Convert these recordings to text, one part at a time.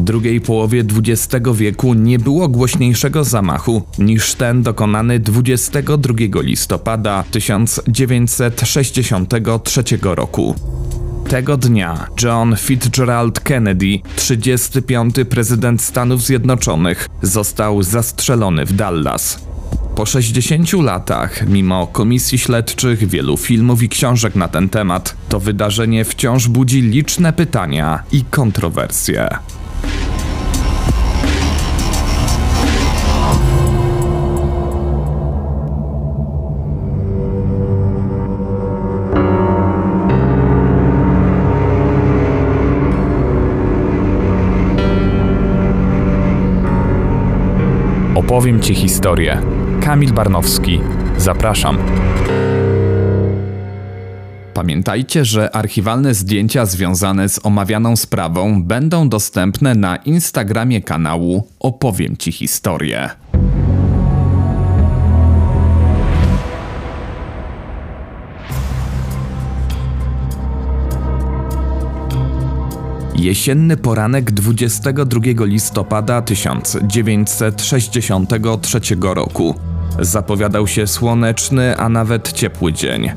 W drugiej połowie XX wieku nie było głośniejszego zamachu niż ten dokonany 22 listopada 1963 roku. Tego dnia John Fitzgerald Kennedy, 35. prezydent Stanów Zjednoczonych, został zastrzelony w Dallas. Po 60 latach, mimo komisji śledczych, wielu filmów i książek na ten temat, to wydarzenie wciąż budzi liczne pytania i kontrowersje. Opowiem Ci historię. Kamil Barnowski. Zapraszam. Pamiętajcie, że archiwalne zdjęcia związane z omawianą sprawą będą dostępne na Instagramie kanału Opowiem Ci historię. Jesienny poranek 22 listopada 1963 roku. Zapowiadał się słoneczny, a nawet ciepły dzień.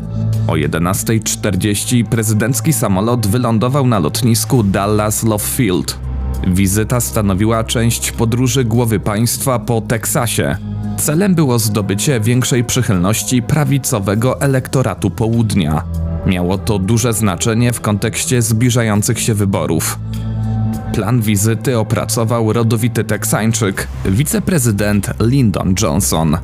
O 11.40 prezydencki samolot wylądował na lotnisku Dallas Love Field. Wizyta stanowiła część podróży głowy państwa po Teksasie. Celem było zdobycie większej przychylności prawicowego elektoratu południa. Miało to duże znaczenie w kontekście zbliżających się wyborów. Plan wizyty opracował rodowity Teksańczyk, wiceprezydent Lyndon Johnson.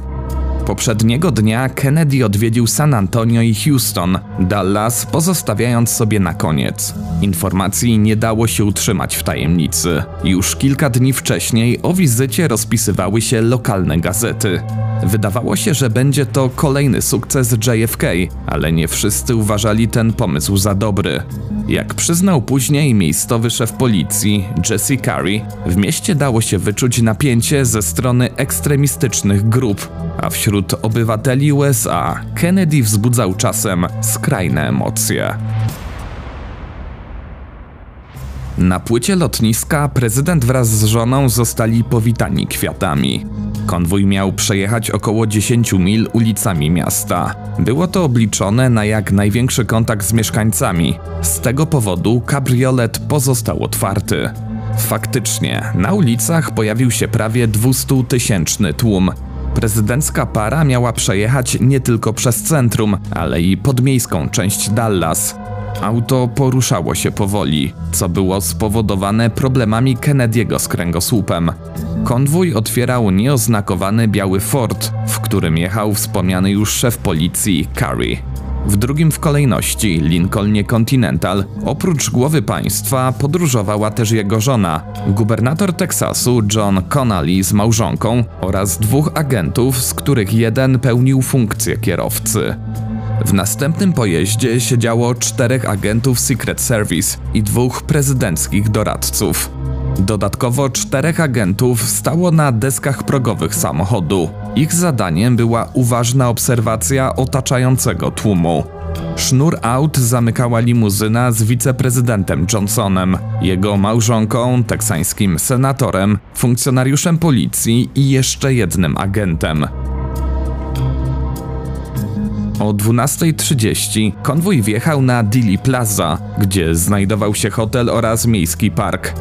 Poprzedniego dnia Kennedy odwiedził San Antonio i Houston, Dallas pozostawiając sobie na koniec. Informacji nie dało się utrzymać w tajemnicy. Już kilka dni wcześniej o wizycie rozpisywały się lokalne gazety. Wydawało się, że będzie to kolejny sukces JFK, ale nie wszyscy uważali ten pomysł za dobry. Jak przyznał później miejscowy szef policji, Jesse Curry, w mieście dało się wyczuć napięcie ze strony ekstremistycznych grup, a wśród obywateli USA Kennedy wzbudzał czasem skrajne emocje. Na płycie lotniska prezydent wraz z żoną zostali powitani kwiatami. Konwój miał przejechać około 10 mil ulicami miasta. Było to obliczone na jak największy kontakt z mieszkańcami. Z tego powodu kabriolet pozostał otwarty. Faktycznie, na ulicach pojawił się prawie 200-tysięczny tłum. Prezydencka para miała przejechać nie tylko przez centrum, ale i podmiejską część Dallas. Auto poruszało się powoli, co było spowodowane problemami Kennedy'ego z kręgosłupem. Konwój otwierał nieoznakowany biały Ford, w którym jechał wspomniany już szef policji Curry. W drugim w kolejności Lincolnie Continental, oprócz głowy państwa, podróżowała też jego żona, gubernator Teksasu John Connally z małżonką oraz dwóch agentów, z których jeden pełnił funkcję kierowcy. W następnym pojeździe siedziało czterech agentów Secret Service i dwóch prezydenckich doradców. Dodatkowo czterech agentów stało na deskach progowych samochodu. Ich zadaniem była uważna obserwacja otaczającego tłumu. Sznur aut zamykała limuzyna z wiceprezydentem Johnsonem, jego małżonką, teksańskim senatorem, funkcjonariuszem policji i jeszcze jednym agentem. O 12.30 konwój wjechał na Dili Plaza, gdzie znajdował się hotel oraz miejski park.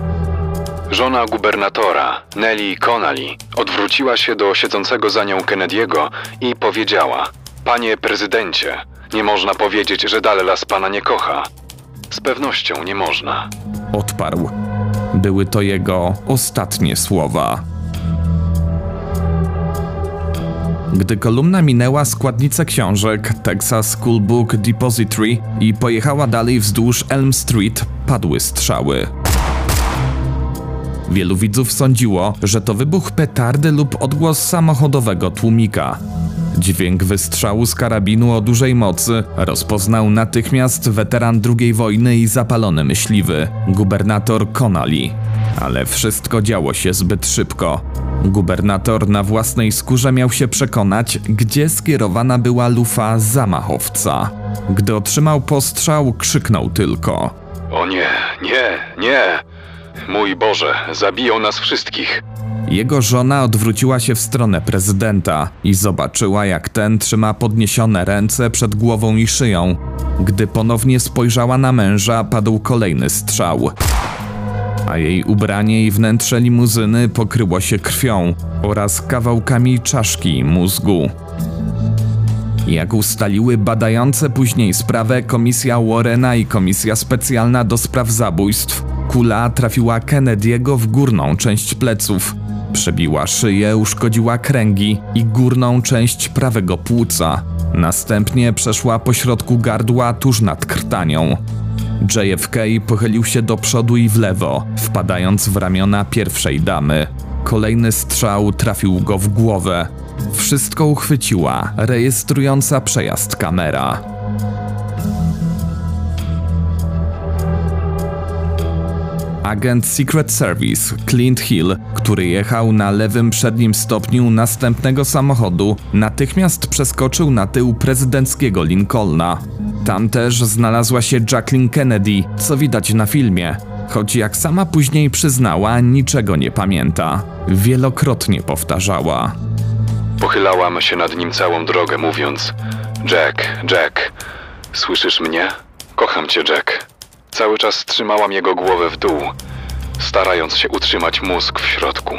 Żona gubernatora, Nellie Connally, odwróciła się do siedzącego za nią Kennedy'ego i powiedziała: Panie prezydencie, nie można powiedzieć, że Dallas pana nie kocha. Z pewnością nie można. Odparł. Były to jego ostatnie słowa. Gdy kolumna minęła składnicę książek Texas School Book Depository i pojechała dalej wzdłuż Elm Street, padły strzały. Wielu widzów sądziło, że to wybuch petardy lub odgłos samochodowego tłumika. Dźwięk wystrzału z karabinu o dużej mocy rozpoznał natychmiast weteran II wojny i zapalony myśliwy, gubernator Connally. Ale wszystko działo się zbyt szybko. Gubernator na własnej skórze miał się przekonać, gdzie skierowana była lufa zamachowca. Gdy otrzymał postrzał, krzyknął tylko: O nie, nie, nie! Mój Boże, zabiją nas wszystkich. Jego żona odwróciła się w stronę prezydenta i zobaczyła, jak ten trzyma podniesione ręce przed głową i szyją. Gdy ponownie spojrzała na męża, padł kolejny strzał. A jej ubranie i wnętrze limuzyny pokryło się krwią oraz kawałkami czaszki mózgu. Jak ustaliły badające później sprawę Komisja Warrena i Komisja Specjalna do Spraw Zabójstw, kula trafiła Kennedy'ego w górną część pleców. Przebiła szyję, uszkodziła kręgi i górną część prawego płuca. Następnie przeszła po środku gardła tuż nad krtanią. JFK pochylił się do przodu i w lewo, wpadając w ramiona pierwszej damy. Kolejny strzał trafił go w głowę. Wszystko uchwyciła rejestrująca przejazd kamera. Agent Secret Service Clint Hill, który jechał na lewym przednim stopniu następnego samochodu, natychmiast przeskoczył na tył prezydenckiego Lincolna. Tam też znalazła się Jacqueline Kennedy, co widać na filmie, choć jak sama później przyznała, niczego nie pamięta. Wielokrotnie powtarzała. Pochylałam się nad nim całą drogę, mówiąc: Jack, Jack, słyszysz mnie? Kocham cię, Jack. Cały czas trzymałam jego głowę w dół, starając się utrzymać mózg w środku.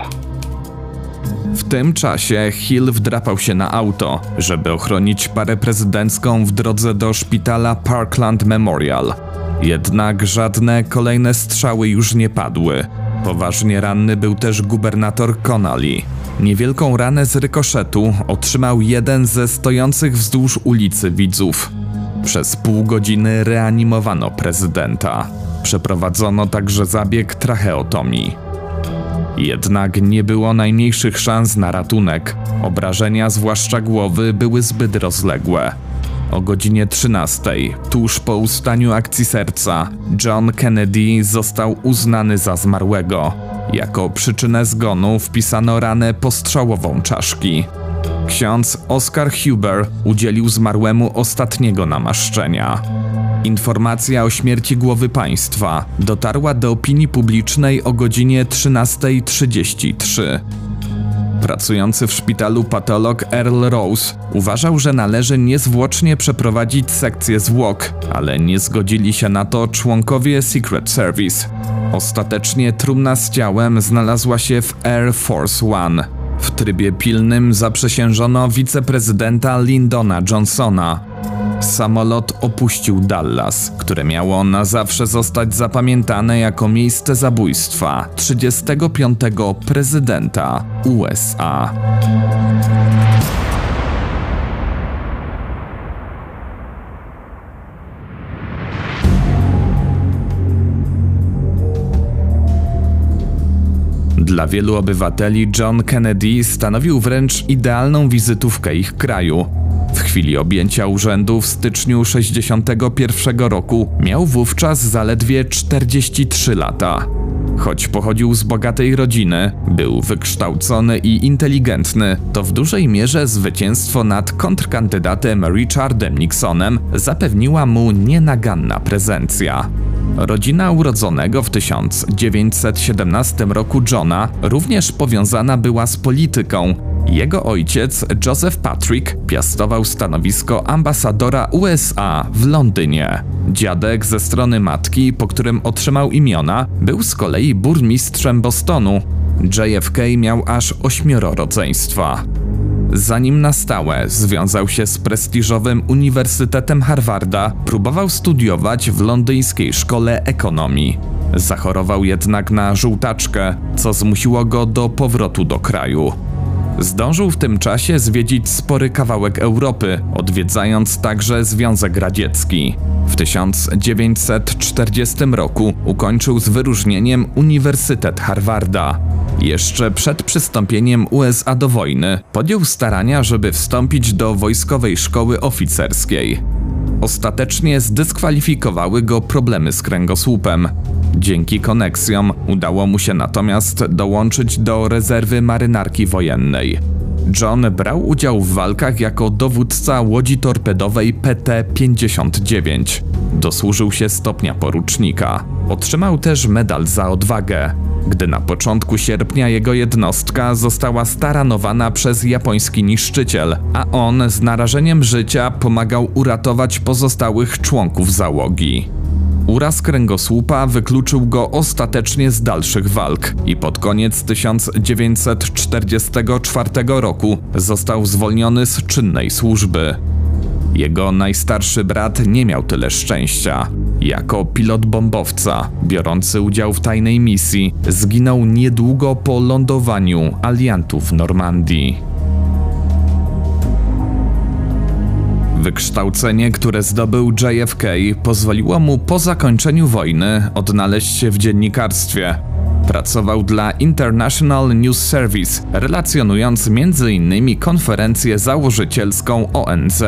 W tym czasie Hill wdrapał się na auto, żeby ochronić parę prezydencką w drodze do szpitala Parkland Memorial. Jednak żadne kolejne strzały już nie padły. Poważnie ranny był też gubernator Connolly. Niewielką ranę z rykoszetu otrzymał jeden ze stojących wzdłuż ulicy widzów. Przez pół godziny reanimowano prezydenta. Przeprowadzono także zabieg tracheotomii. Jednak nie było najmniejszych szans na ratunek. Obrażenia, zwłaszcza głowy, były zbyt rozległe. O godzinie 13, tuż po ustaniu akcji serca, John Kennedy został uznany za zmarłego. Jako przyczynę zgonu wpisano ranę postrzałową czaszki. Ksiądz Oscar Huber udzielił zmarłemu ostatniego namaszczenia. Informacja o śmierci głowy państwa dotarła do opinii publicznej o godzinie 13.33. Pracujący w szpitalu patolog Earl Rose uważał, że należy niezwłocznie przeprowadzić sekcję zwłok, ale nie zgodzili się na to członkowie Secret Service. Ostatecznie trumna z ciałem znalazła się w Air Force One. W trybie pilnym zaprzysiężono wiceprezydenta Lyndona Johnsona. Samolot opuścił Dallas, które miało na zawsze zostać zapamiętane jako miejsce zabójstwa 35. prezydenta USA. Dla wielu obywateli John Kennedy stanowił wręcz idealną wizytówkę ich kraju. W chwili objęcia urzędu w styczniu 61 roku miał wówczas zaledwie 43 lata. Choć pochodził z bogatej rodziny, był wykształcony i inteligentny, to w dużej mierze zwycięstwo nad kontrkandydatem Richardem Nixonem zapewniła mu nienaganna prezencja. Rodzina urodzonego w 1917 roku Johna również powiązana była z polityką. Jego ojciec, Joseph Patrick, piastował stanowisko ambasadora USA w Londynie. Dziadek ze strony matki, po którym otrzymał imiona, był z kolei burmistrzem Bostonu. JFK miał aż ośmioro rodzeństwa. Zanim na stałe związał się z prestiżowym Uniwersytetem Harvarda, próbował studiować w londyńskiej szkole ekonomii. Zachorował jednak na żółtaczkę, co zmusiło go do powrotu do kraju. Zdążył w tym czasie zwiedzić spory kawałek Europy, odwiedzając także Związek Radziecki. W 1940 roku ukończył z wyróżnieniem Uniwersytet Harvarda. Jeszcze przed przystąpieniem USA do wojny podjął starania, żeby wstąpić do wojskowej szkoły oficerskiej. Ostatecznie zdyskwalifikowały go problemy z kręgosłupem. Dzięki koneksjom udało mu się natomiast dołączyć do rezerwy marynarki wojennej. John brał udział w walkach jako dowódca łodzi torpedowej PT-59. Dosłużył się stopnia porucznika. Otrzymał też medal za odwagę. Gdy na początku sierpnia jego jednostka została staranowana przez japoński niszczyciel, a on z narażeniem życia pomagał uratować pozostałych członków załogi. Uraz kręgosłupa wykluczył go ostatecznie z dalszych walk i pod koniec 1944 roku został zwolniony z czynnej służby. Jego najstarszy brat nie miał tyle szczęścia. Jako pilot bombowca, biorący udział w tajnej misji, zginął niedługo po lądowaniu aliantów w Normandii. Wykształcenie, które zdobył JFK, pozwoliło mu po zakończeniu wojny odnaleźć się w dziennikarstwie. Pracował dla International News Service, relacjonując m.in. konferencję założycielską ONZ.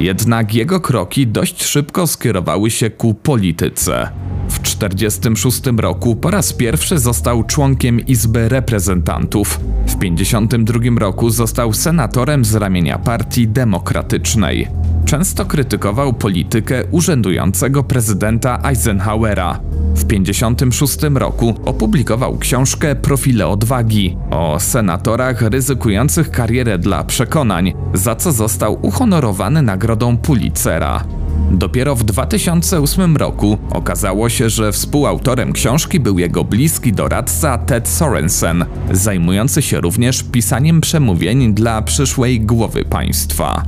Jednak jego kroki dość szybko skierowały się ku polityce. W 1946 roku po raz pierwszy został członkiem Izby Reprezentantów. W 1952 roku został senatorem z ramienia Partii Demokratycznej. Często krytykował politykę urzędującego prezydenta Eisenhowera. W 1956 roku opublikował książkę Profile odwagi o senatorach ryzykujących karierę dla przekonań, za co został uhonorowany nagrodą Pulitzera. Dopiero w 2008 roku okazało się, że współautorem książki był jego bliski doradca Ted Sorensen, zajmujący się również pisaniem przemówień dla przyszłej głowy państwa.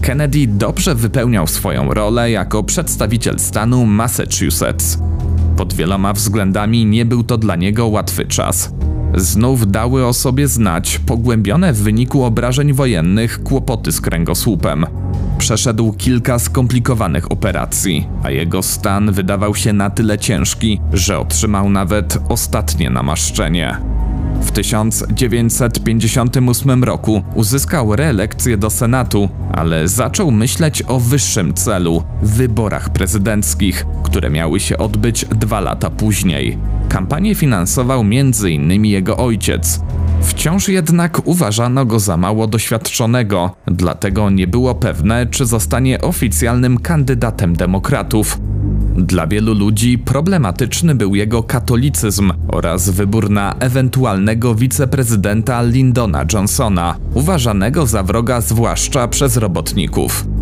Kennedy dobrze wypełniał swoją rolę jako przedstawiciel stanu Massachusetts. Pod wieloma względami nie był to dla niego łatwy czas. Znów dały o sobie znać pogłębione w wyniku obrażeń wojennych kłopoty z kręgosłupem. Przeszedł kilka skomplikowanych operacji, a jego stan wydawał się na tyle ciężki, że otrzymał nawet ostatnie namaszczenie. W 1958 roku uzyskał reelekcję do Senatu, ale zaczął myśleć o wyższym celu wyborach prezydenckich, które miały się odbyć dwa lata później. Kampanię finansował m.in. jego ojciec. Wciąż jednak uważano go za mało doświadczonego, dlatego nie było pewne, czy zostanie oficjalnym kandydatem demokratów. Dla wielu ludzi problematyczny był jego katolicyzm oraz wybór na ewentualnego wiceprezydenta Lyndona Johnsona, uważanego za wroga zwłaszcza przez robotników.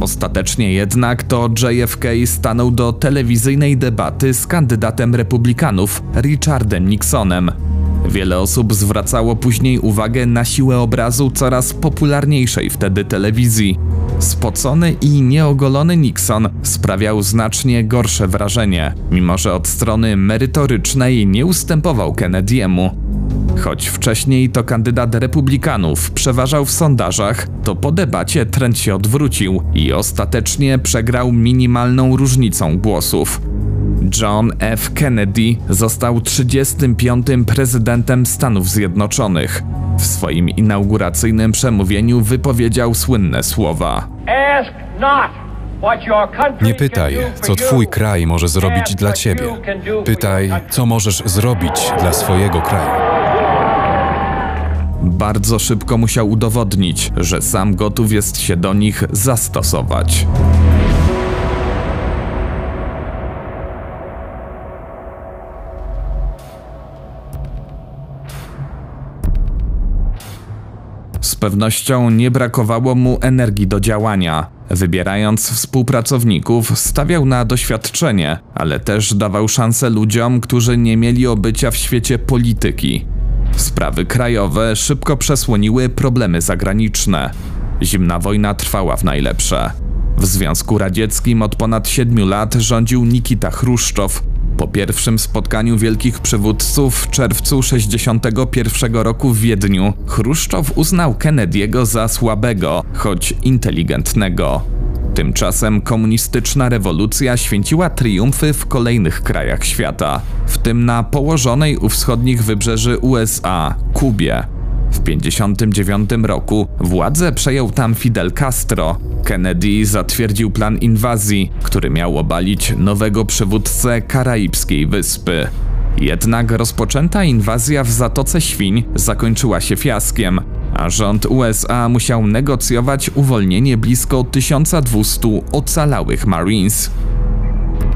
Ostatecznie jednak to JFK stanął do telewizyjnej debaty z kandydatem republikanów Richardem Nixonem. Wiele osób zwracało później uwagę na siłę obrazu coraz popularniejszej wtedy telewizji. Spocony i nieogolony Nixon sprawiał znacznie gorsze wrażenie, mimo że od strony merytorycznej nie ustępował Kennedy'emu. Choć wcześniej to kandydat republikanów przeważał w sondażach, to po debacie trend się odwrócił i ostatecznie przegrał minimalną różnicą głosów. John F. Kennedy został 35. prezydentem Stanów Zjednoczonych. W swoim inauguracyjnym przemówieniu wypowiedział słynne słowa. Nie pytaj, co Twój kraj może zrobić dla Ciebie. Pytaj, co możesz zrobić dla swojego kraju. Bardzo szybko musiał udowodnić, że sam gotów jest się do nich zastosować. Z pewnością nie brakowało mu energii do działania. Wybierając współpracowników, stawiał na doświadczenie, ale też dawał szansę ludziom, którzy nie mieli obycia w świecie polityki. Sprawy krajowe szybko przesłoniły problemy zagraniczne. Zimna wojna trwała w najlepsze. W Związku Radzieckim od ponad siedmiu lat rządził Nikita Chruszczow. Po pierwszym spotkaniu wielkich przywódców w czerwcu 61 roku w Wiedniu, Chruszczow uznał Kennedy'ego za słabego, choć inteligentnego. Tymczasem komunistyczna rewolucja święciła triumfy w kolejnych krajach świata, w tym na położonej u wschodnich wybrzeży USA, Kubie. W 1959 roku władzę przejął tam Fidel Castro. Kennedy zatwierdził plan inwazji, który miał obalić nowego przywódcę karaibskiej wyspy. Jednak rozpoczęta inwazja w Zatoce Świń zakończyła się fiaskiem, a rząd USA musiał negocjować uwolnienie blisko 1200 ocalałych Marines.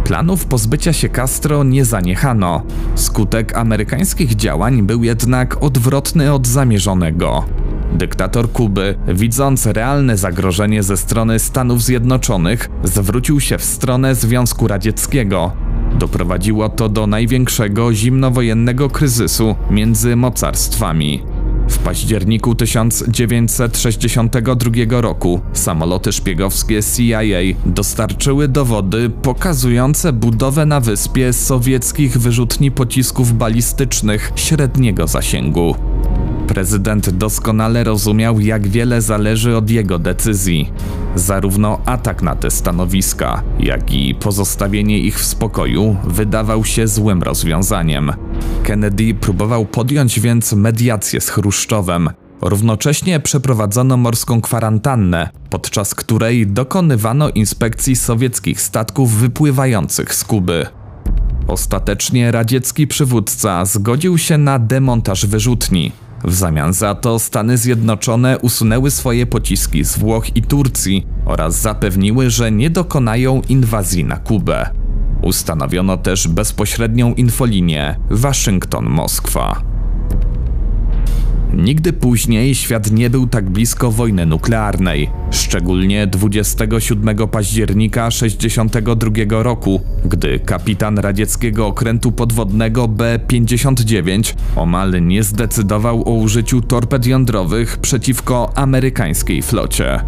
Planów pozbycia się Castro nie zaniechano. Skutek amerykańskich działań był jednak odwrotny od zamierzonego. Dyktator Kuby, widząc realne zagrożenie ze strony Stanów Zjednoczonych, zwrócił się w stronę Związku Radzieckiego. Doprowadziło to do największego zimnowojennego kryzysu między mocarstwami. W październiku 1962 roku samoloty szpiegowskie CIA dostarczyły dowody pokazujące budowę na wyspie sowieckich wyrzutni pocisków balistycznych średniego zasięgu. Prezydent doskonale rozumiał, jak wiele zależy od jego decyzji. Zarówno atak na te stanowiska, jak i pozostawienie ich w spokoju wydawał się złym rozwiązaniem. Kennedy próbował podjąć więc mediację z Chruszczowem. Równocześnie przeprowadzono morską kwarantannę, podczas której dokonywano inspekcji sowieckich statków wypływających z Kuby. Ostatecznie radziecki przywódca zgodził się na demontaż wyrzutni. W zamian za to Stany Zjednoczone usunęły swoje pociski z Włoch i Turcji oraz zapewniły, że nie dokonają inwazji na Kubę. Ustanowiono też bezpośrednią infolinię Waszyngton-Moskwa. Nigdy później świat nie był tak blisko wojny nuklearnej, szczególnie 27 października 1962 roku, gdy kapitan radzieckiego okrętu podwodnego B-59 omal nie zdecydował o użyciu torped jądrowych przeciwko amerykańskiej flocie.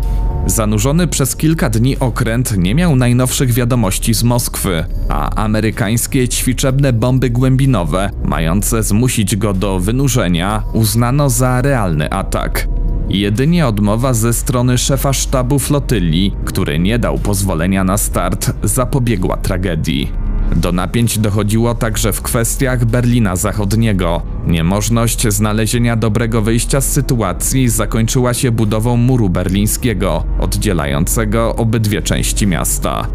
Zanurzony przez kilka dni okręt nie miał najnowszych wiadomości z Moskwy, a amerykańskie ćwiczebne bomby głębinowe, mające zmusić go do wynurzenia, uznano za realny atak. Jedynie odmowa ze strony szefa sztabu flotyli, który nie dał pozwolenia na start, zapobiegła tragedii. Do napięć dochodziło także w kwestiach Berlina Zachodniego. Niemożność znalezienia dobrego wyjścia z sytuacji zakończyła się budową muru berlińskiego, oddzielającego obydwie części miasta.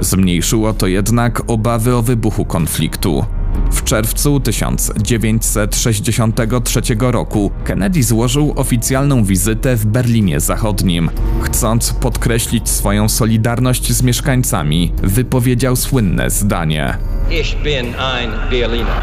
Zmniejszyło to jednak obawy o wybuchu konfliktu. W czerwcu 1963 roku Kennedy złożył oficjalną wizytę w Berlinie Zachodnim. Chcąc podkreślić swoją solidarność z mieszkańcami, wypowiedział słynne zdanie: Ich bin ein Berliner.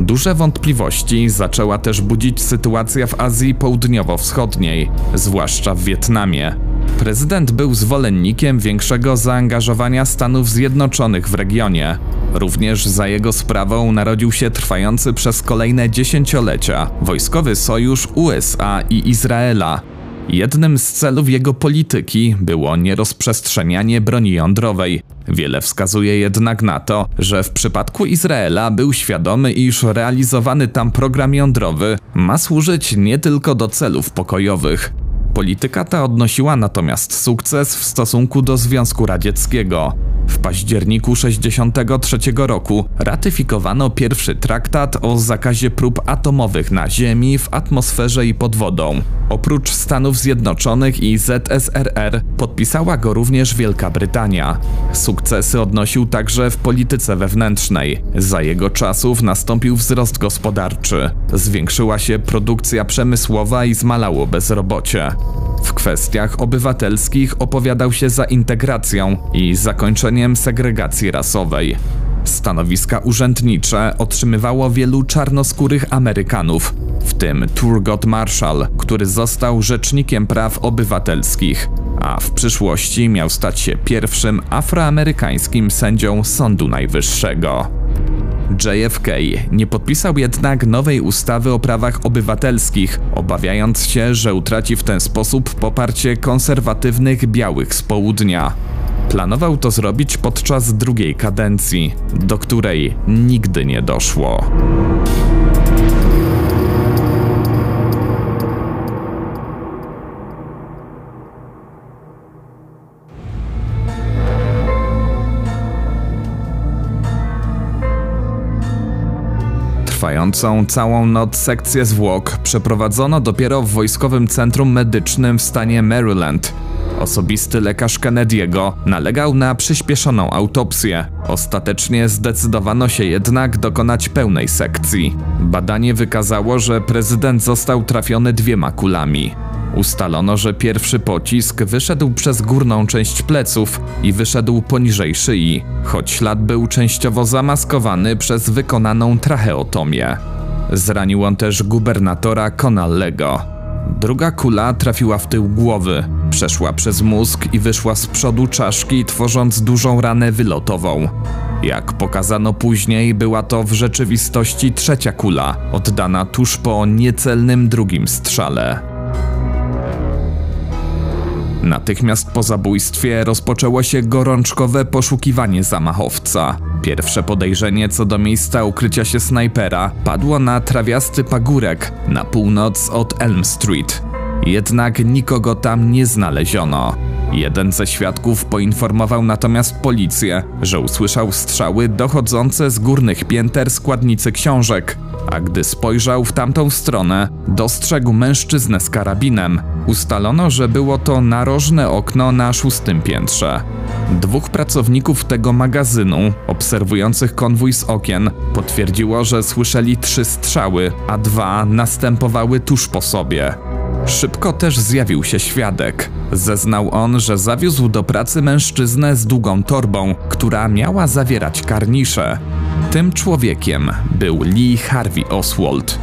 Duże wątpliwości zaczęła też budzić sytuacja w Azji Południowo-Wschodniej, zwłaszcza w Wietnamie. Prezydent był zwolennikiem większego zaangażowania Stanów Zjednoczonych w regionie. Również za jego sprawą narodził się trwający przez kolejne dziesięciolecia wojskowy sojusz USA i Izraela. Jednym z celów jego polityki było nierozprzestrzenianie broni jądrowej. Wiele wskazuje jednak na to, że w przypadku Izraela był świadomy, iż realizowany tam program jądrowy ma służyć nie tylko do celów pokojowych. Polityka ta odnosiła natomiast sukces w stosunku do Związku Radzieckiego. W październiku 1963 roku ratyfikowano pierwszy traktat o zakazie prób atomowych na Ziemi, w atmosferze i pod wodą. Oprócz Stanów Zjednoczonych i ZSRR podpisała go również Wielka Brytania. Sukcesy odnosił także w polityce wewnętrznej. Za jego czasów nastąpił wzrost gospodarczy. Zwiększyła się produkcja przemysłowa i zmalało bezrobocie. W kwestiach obywatelskich opowiadał się za integracją i zakończeniem segregacji rasowej. Stanowiska urzędnicze otrzymywało wielu czarnoskórych Amerykanów, w tym Thurgood Marshall, który został rzecznikiem praw obywatelskich, a w przyszłości miał stać się pierwszym afroamerykańskim sędzią Sądu Najwyższego. JFK nie podpisał jednak nowej ustawy o prawach obywatelskich, obawiając się, że utraci w ten sposób poparcie konserwatywnych białych z południa. Planował to zrobić podczas drugiej kadencji, do której nigdy nie doszło. Trwającą całą noc sekcję zwłok przeprowadzono dopiero w Wojskowym Centrum Medycznym w stanie Maryland. Osobisty lekarz Kennedy'ego nalegał na przyspieszoną autopsję. Ostatecznie zdecydowano się jednak dokonać pełnej sekcji. Badanie wykazało, że prezydent został trafiony dwiema kulami. Ustalono, że pierwszy pocisk wyszedł przez górną część pleców i wyszedł poniżej szyi, choć ślad był częściowo zamaskowany przez wykonaną tracheotomię. Zranił on też gubernatora Conallego. Druga kula trafiła w tył głowy, przeszła przez mózg i wyszła z przodu czaszki, tworząc dużą ranę wylotową. Jak pokazano później, była to w rzeczywistości trzecia kula, oddana tuż po niecelnym drugim strzale. Natychmiast po zabójstwie rozpoczęło się gorączkowe poszukiwanie zamachowca. Pierwsze podejrzenie co do miejsca ukrycia się snajpera padło na trawiasty pagórek na północ od Elm Street. Jednak nikogo tam nie znaleziono. Jeden ze świadków poinformował natomiast policję, że usłyszał strzały dochodzące z górnych pięter składnicy książek, a gdy spojrzał w tamtą stronę, dostrzegł mężczyznę z karabinem. Ustalono, że było to narożne okno na szóstym piętrze. Dwóch pracowników tego magazynu, obserwujących konwój z okien, potwierdziło, że słyszeli trzy strzały, a dwa następowały tuż po sobie. Szybko też zjawił się świadek. Zeznał on, że zawiózł do pracy mężczyznę z długą torbą, która miała zawierać karnisze. Tym człowiekiem był Lee Harvey Oswald.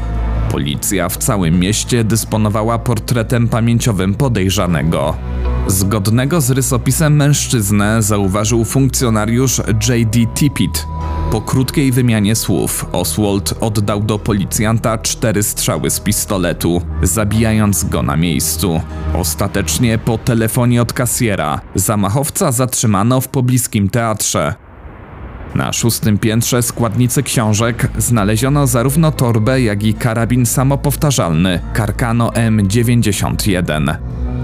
Policja w całym mieście dysponowała portretem pamięciowym podejrzanego. Zgodnego z rysopisem mężczyznę zauważył funkcjonariusz J.D. Tippit. Po krótkiej wymianie słów Oswald oddał do policjanta cztery strzały z pistoletu, zabijając go na miejscu. Ostatecznie po telefonie od kasjera zamachowca zatrzymano w pobliskim teatrze. Na szóstym piętrze składnicy książek znaleziono zarówno torbę, jak i karabin samopowtarzalny Carcano M91.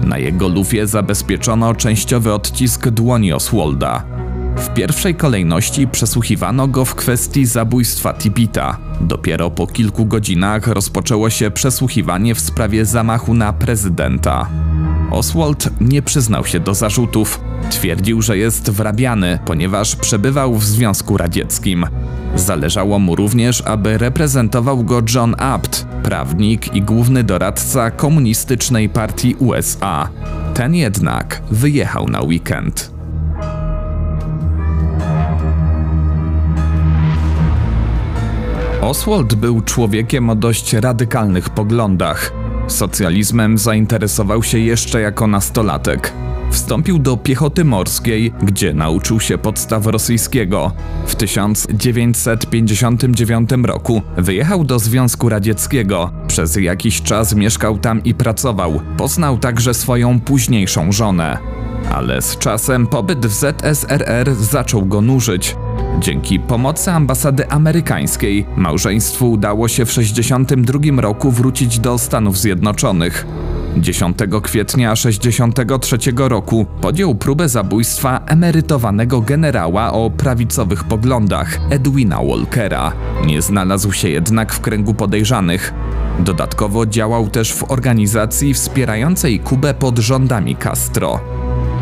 Na jego lufie zabezpieczono częściowy odcisk dłoni Oswalda. W pierwszej kolejności przesłuchiwano go w kwestii zabójstwa Tibita. Dopiero po kilku godzinach rozpoczęło się przesłuchiwanie w sprawie zamachu na prezydenta. Oswald nie przyznał się do zarzutów. Twierdził, że jest wrabiany, ponieważ przebywał w Związku Radzieckim. Zależało mu również, aby reprezentował go John Abt, prawnik i główny doradca komunistycznej partii USA. Ten jednak wyjechał na weekend. Oswald był człowiekiem o dość radykalnych poglądach. Socjalizmem zainteresował się jeszcze jako nastolatek. Wstąpił do piechoty morskiej, gdzie nauczył się podstaw rosyjskiego. W 1959 roku wyjechał do Związku Radzieckiego. Przez jakiś czas mieszkał tam i pracował. Poznał także swoją późniejszą żonę. Ale z czasem pobyt w ZSRR zaczął go nużyć. Dzięki pomocy ambasady amerykańskiej małżeństwu udało się w 1962 roku wrócić do Stanów Zjednoczonych. 10 kwietnia 1963 roku podjął próbę zabójstwa emerytowanego generała o prawicowych poglądach Edwina Walkera. Nie znalazł się jednak w kręgu podejrzanych. Dodatkowo działał też w organizacji wspierającej Kubę pod rządami Castro.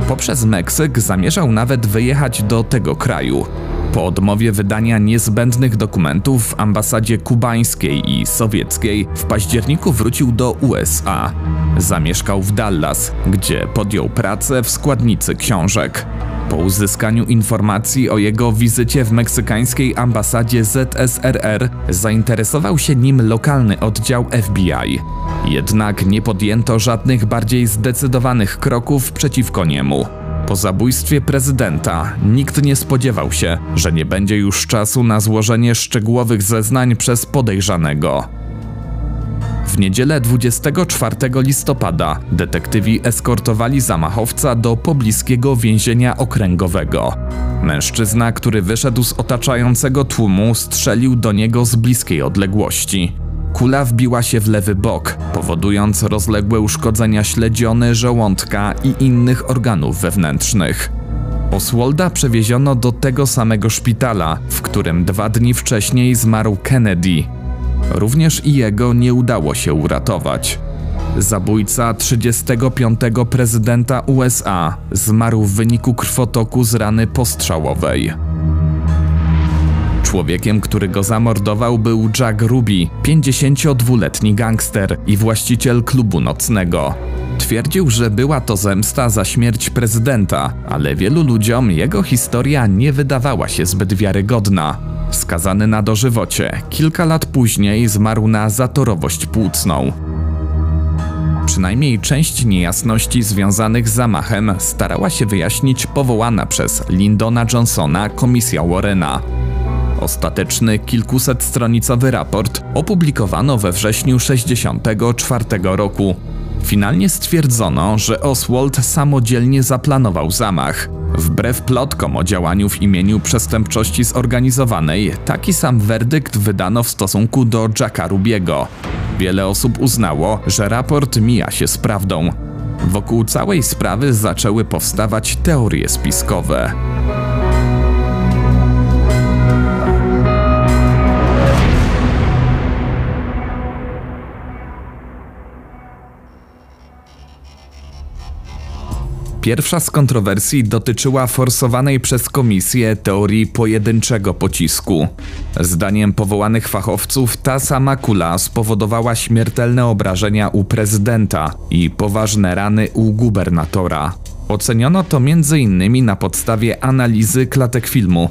Poprzez Meksyk zamierzał nawet wyjechać do tego kraju. Po odmowie wydania niezbędnych dokumentów w ambasadzie kubańskiej i sowieckiej w październiku wrócił do USA. Zamieszkał w Dallas, gdzie podjął pracę w składnicy książek. Po uzyskaniu informacji o jego wizycie w meksykańskiej ambasadzie ZSRR zainteresował się nim lokalny oddział FBI. Jednak nie podjęto żadnych bardziej zdecydowanych kroków przeciwko niemu. Po zabójstwie prezydenta nikt nie spodziewał się, że nie będzie już czasu na złożenie szczegółowych zeznań przez podejrzanego. W niedzielę 24 listopada detektywi eskortowali zamachowca do pobliskiego więzienia okręgowego. Mężczyzna, który wyszedł z otaczającego tłumu, strzelił do niego z bliskiej odległości. Kula wbiła się w lewy bok, powodując rozległe uszkodzenia śledziony, żołądka i innych organów wewnętrznych. Oswalda przewieziono do tego samego szpitala, w którym dwa dni wcześniej zmarł Kennedy. Również i jego nie udało się uratować. Zabójca 35. prezydenta USA zmarł w wyniku krwotoku z rany postrzałowej. Człowiekiem, który go zamordował, był Jack Ruby, 52-letni gangster i właściciel klubu nocnego. Twierdził, że była to zemsta za śmierć prezydenta, ale wielu ludziom jego historia nie wydawała się zbyt wiarygodna. Skazany na dożywocie, kilka lat później zmarł na zatorowość płucną. Przynajmniej część niejasności związanych z zamachem starała się wyjaśnić powołana przez Lyndona Johnsona komisja Warrena. Ostateczny kilkusetstronicowy raport opublikowano we wrześniu 1964 roku. Finalnie stwierdzono, że Oswald samodzielnie zaplanował zamach. Wbrew plotkom o działaniu w imieniu przestępczości zorganizowanej, taki sam werdykt wydano w stosunku do Jacka Rubiego. Wiele osób uznało, że raport mija się z prawdą. Wokół całej sprawy zaczęły powstawać teorie spiskowe. Pierwsza z kontrowersji dotyczyła forsowanej przez komisję teorii pojedynczego pocisku. Zdaniem powołanych fachowców ta sama kula spowodowała śmiertelne obrażenia u prezydenta i poważne rany u gubernatora. Oceniono to m.in. na podstawie analizy klatek filmu.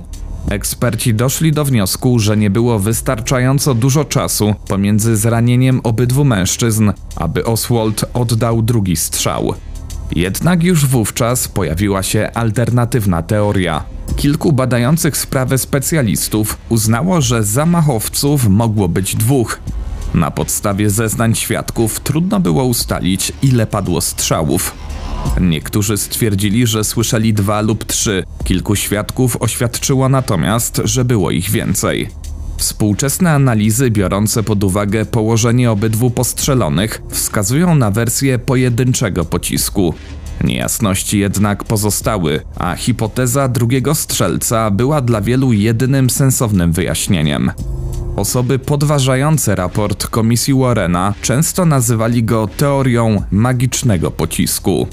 Eksperci doszli do wniosku, że nie było wystarczająco dużo czasu pomiędzy zranieniem obydwu mężczyzn, aby Oswald oddał drugi strzał. Jednak już wówczas pojawiła się alternatywna teoria. Kilku badających sprawę specjalistów uznało, że zamachowców mogło być dwóch. Na podstawie zeznań świadków trudno było ustalić, ile padło strzałów. Niektórzy stwierdzili, że słyszeli dwa lub trzy, kilku świadków oświadczyło natomiast, że było ich więcej. Współczesne analizy biorące pod uwagę położenie obydwu postrzelonych wskazują na wersję pojedynczego pocisku. Niejasności jednak pozostały, a hipoteza drugiego strzelca była dla wielu jedynym sensownym wyjaśnieniem. Osoby podważające raport komisji Warrena często nazywali go teorią magicznego pocisku.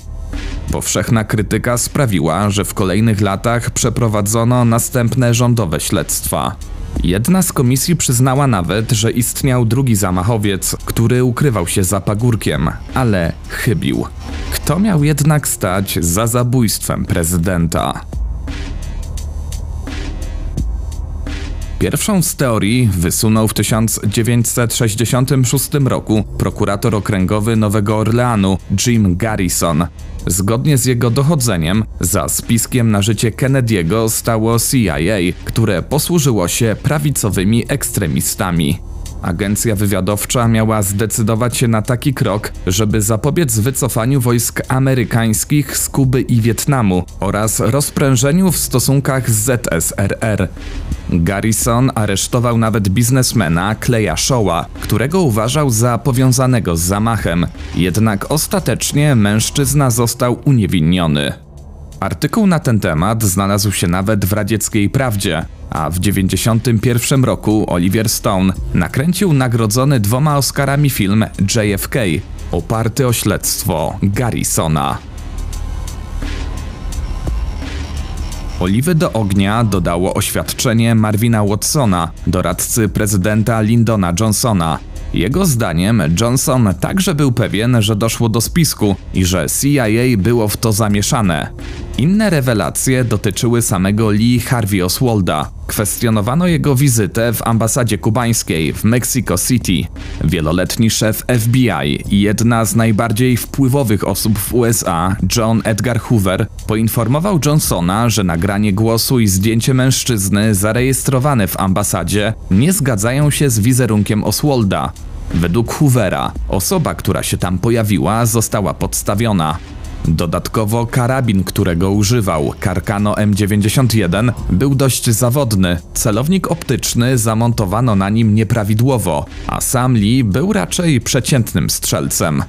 Powszechna krytyka sprawiła, że w kolejnych latach przeprowadzono następne rządowe śledztwa. Jedna z komisji przyznała nawet, że istniał drugi zamachowiec, który ukrywał się za pagórkiem, ale chybił. Kto miał jednak stać za zabójstwem prezydenta? Pierwszą z teorii wysunął w 1966 roku prokurator okręgowy Nowego Orleanu Jim Garrison. Zgodnie z jego dochodzeniem, za spiskiem na życie Kennedy'ego stało CIA, które posłużyło się prawicowymi ekstremistami. Agencja wywiadowcza miała zdecydować się na taki krok, żeby zapobiec wycofaniu wojsk amerykańskich z Kuby i Wietnamu oraz rozprężeniu w stosunkach z ZSRR. Garrison aresztował nawet biznesmena Kleja Showa, którego uważał za powiązanego z zamachem, jednak ostatecznie mężczyzna został uniewinniony. Artykuł na ten temat znalazł się nawet w radzieckiej prawdzie, a w 1991 roku Oliver Stone nakręcił nagrodzony dwoma Oscarami film JFK, oparty o śledztwo Garrisona. Oliwy do ognia dodało oświadczenie Marvina Watsona, doradcy prezydenta Lyndona Johnsona. Jego zdaniem Johnson także był pewien, że doszło do spisku i że CIA było w to zamieszane. Inne rewelacje dotyczyły samego Lee Harvey Oswalda. Kwestionowano jego wizytę w ambasadzie kubańskiej w Mexico City. Wieloletni szef FBI i jedna z najbardziej wpływowych osób w USA, John Edgar Hoover, poinformował Johnsona, że nagranie głosu i zdjęcie mężczyzny zarejestrowane w ambasadzie nie zgadzają się z wizerunkiem Oswalda. Według Hoovera, osoba, która się tam pojawiła, została podstawiona. Dodatkowo karabin, którego używał, Carcano M91, był dość zawodny. Celownik optyczny zamontowano na nim nieprawidłowo, a sam Lee był raczej przeciętnym strzelcem.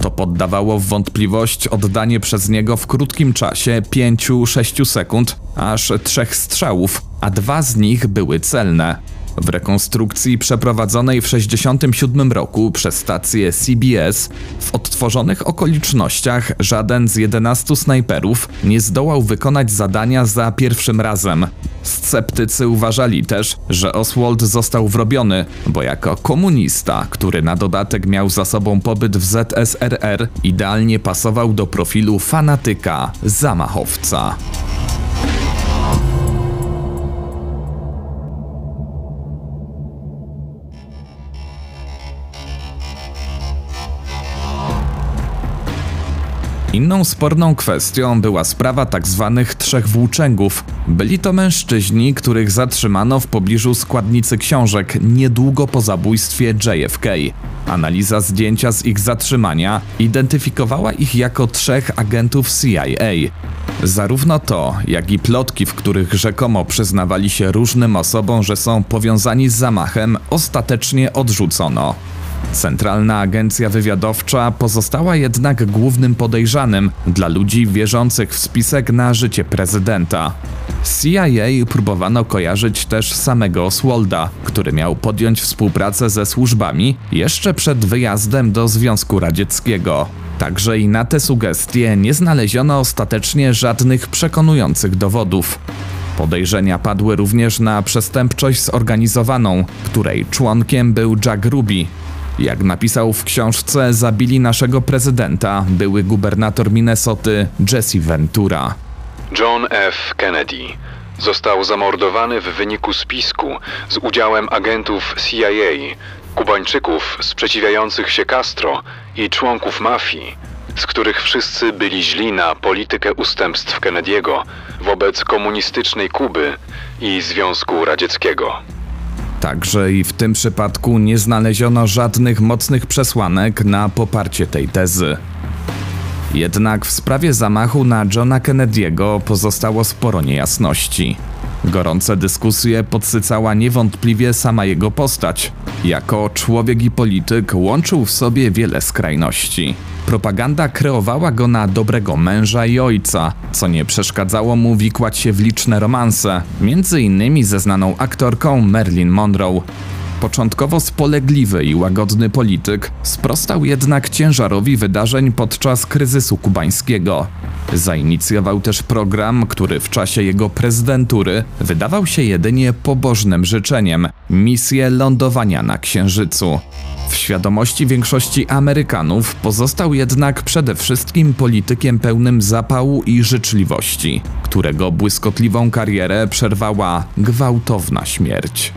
To poddawało w wątpliwość oddanie przez niego w krótkim czasie 5-6 sekund aż trzech strzałów, a dwa z nich były celne. W rekonstrukcji przeprowadzonej w 1967 roku przez stację CBS w odtworzonych okolicznościach żaden z 11 snajperów nie zdołał wykonać zadania za pierwszym razem. Sceptycy uważali też, że Oswald został wrobiony, bo jako komunista, który na dodatek miał za sobą pobyt w ZSRR, idealnie pasował do profilu fanatyka, zamachowca. Inną sporną kwestią była sprawa tzw. Tak trzech włóczęgów. Byli to mężczyźni, których zatrzymano w pobliżu składnicy książek niedługo po zabójstwie JFK. Analiza zdjęcia z ich zatrzymania identyfikowała ich jako trzech agentów CIA. Zarówno to, jak i plotki, w których rzekomo przyznawali się różnym osobom, że są powiązani z zamachem, ostatecznie odrzucono. Centralna Agencja Wywiadowcza pozostała jednak głównym podejrzanym dla ludzi wierzących w spisek na życie prezydenta. CIA próbowano kojarzyć też samego Oswalda, który miał podjąć współpracę ze służbami jeszcze przed wyjazdem do Związku Radzieckiego. Także i na te sugestie nie znaleziono ostatecznie żadnych przekonujących dowodów. Podejrzenia padły również na przestępczość zorganizowaną, której członkiem był Jack Ruby, jak napisał w książce Zabili naszego prezydenta, były gubernator Minnesoty Jesse Ventura. John F. Kennedy został zamordowany w wyniku spisku z udziałem agentów CIA, Kubańczyków sprzeciwiających się Castro i członków mafii, z których wszyscy byli źli na politykę ustępstw Kennedy'ego wobec komunistycznej Kuby i Związku Radzieckiego. Także i w tym przypadku nie znaleziono żadnych mocnych przesłanek na poparcie tej tezy. Jednak w sprawie zamachu na Johna Kennedy'ego pozostało sporo niejasności. Gorące dyskusje podsycała niewątpliwie sama jego postać. Jako człowiek i polityk łączył w sobie wiele skrajności. Propaganda kreowała go na dobrego męża i ojca, co nie przeszkadzało mu wikłać się w liczne romanse, między innymi ze znaną aktorką Marilyn Monroe. Początkowo spolegliwy i łagodny polityk sprostał jednak ciężarowi wydarzeń podczas kryzysu kubańskiego. Zainicjował też program, który w czasie jego prezydentury wydawał się jedynie pobożnym życzeniem misję lądowania na Księżycu. W świadomości większości Amerykanów pozostał jednak przede wszystkim politykiem pełnym zapału i życzliwości, którego błyskotliwą karierę przerwała gwałtowna śmierć.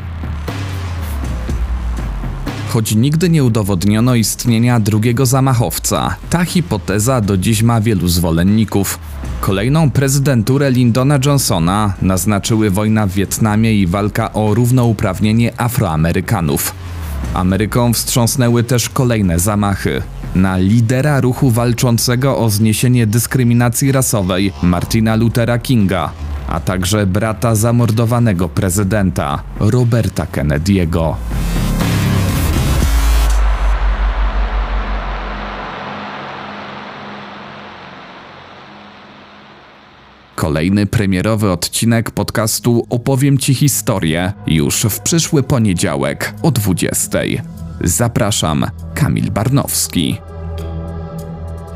Choć nigdy nie udowodniono istnienia drugiego zamachowca, ta hipoteza do dziś ma wielu zwolenników. Kolejną prezydenturę Lyndona Johnsona naznaczyły wojna w Wietnamie i walka o równouprawnienie Afroamerykanów. Ameryką wstrząsnęły też kolejne zamachy. Na lidera ruchu walczącego o zniesienie dyskryminacji rasowej Martina Luthera Kinga, a także brata zamordowanego prezydenta Roberta Kennedy'ego. Kolejny premierowy odcinek podcastu Opowiem Ci historię już w przyszły poniedziałek o 20. Zapraszam, Kamil Barnowski.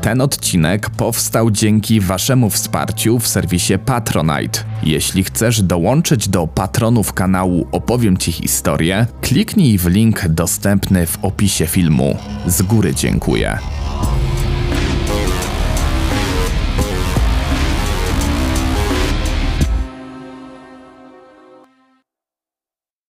Ten odcinek powstał dzięki Waszemu wsparciu w serwisie Patronite. Jeśli chcesz dołączyć do patronów kanału Opowiem Ci historię, kliknij w link dostępny w opisie filmu. Z góry dziękuję.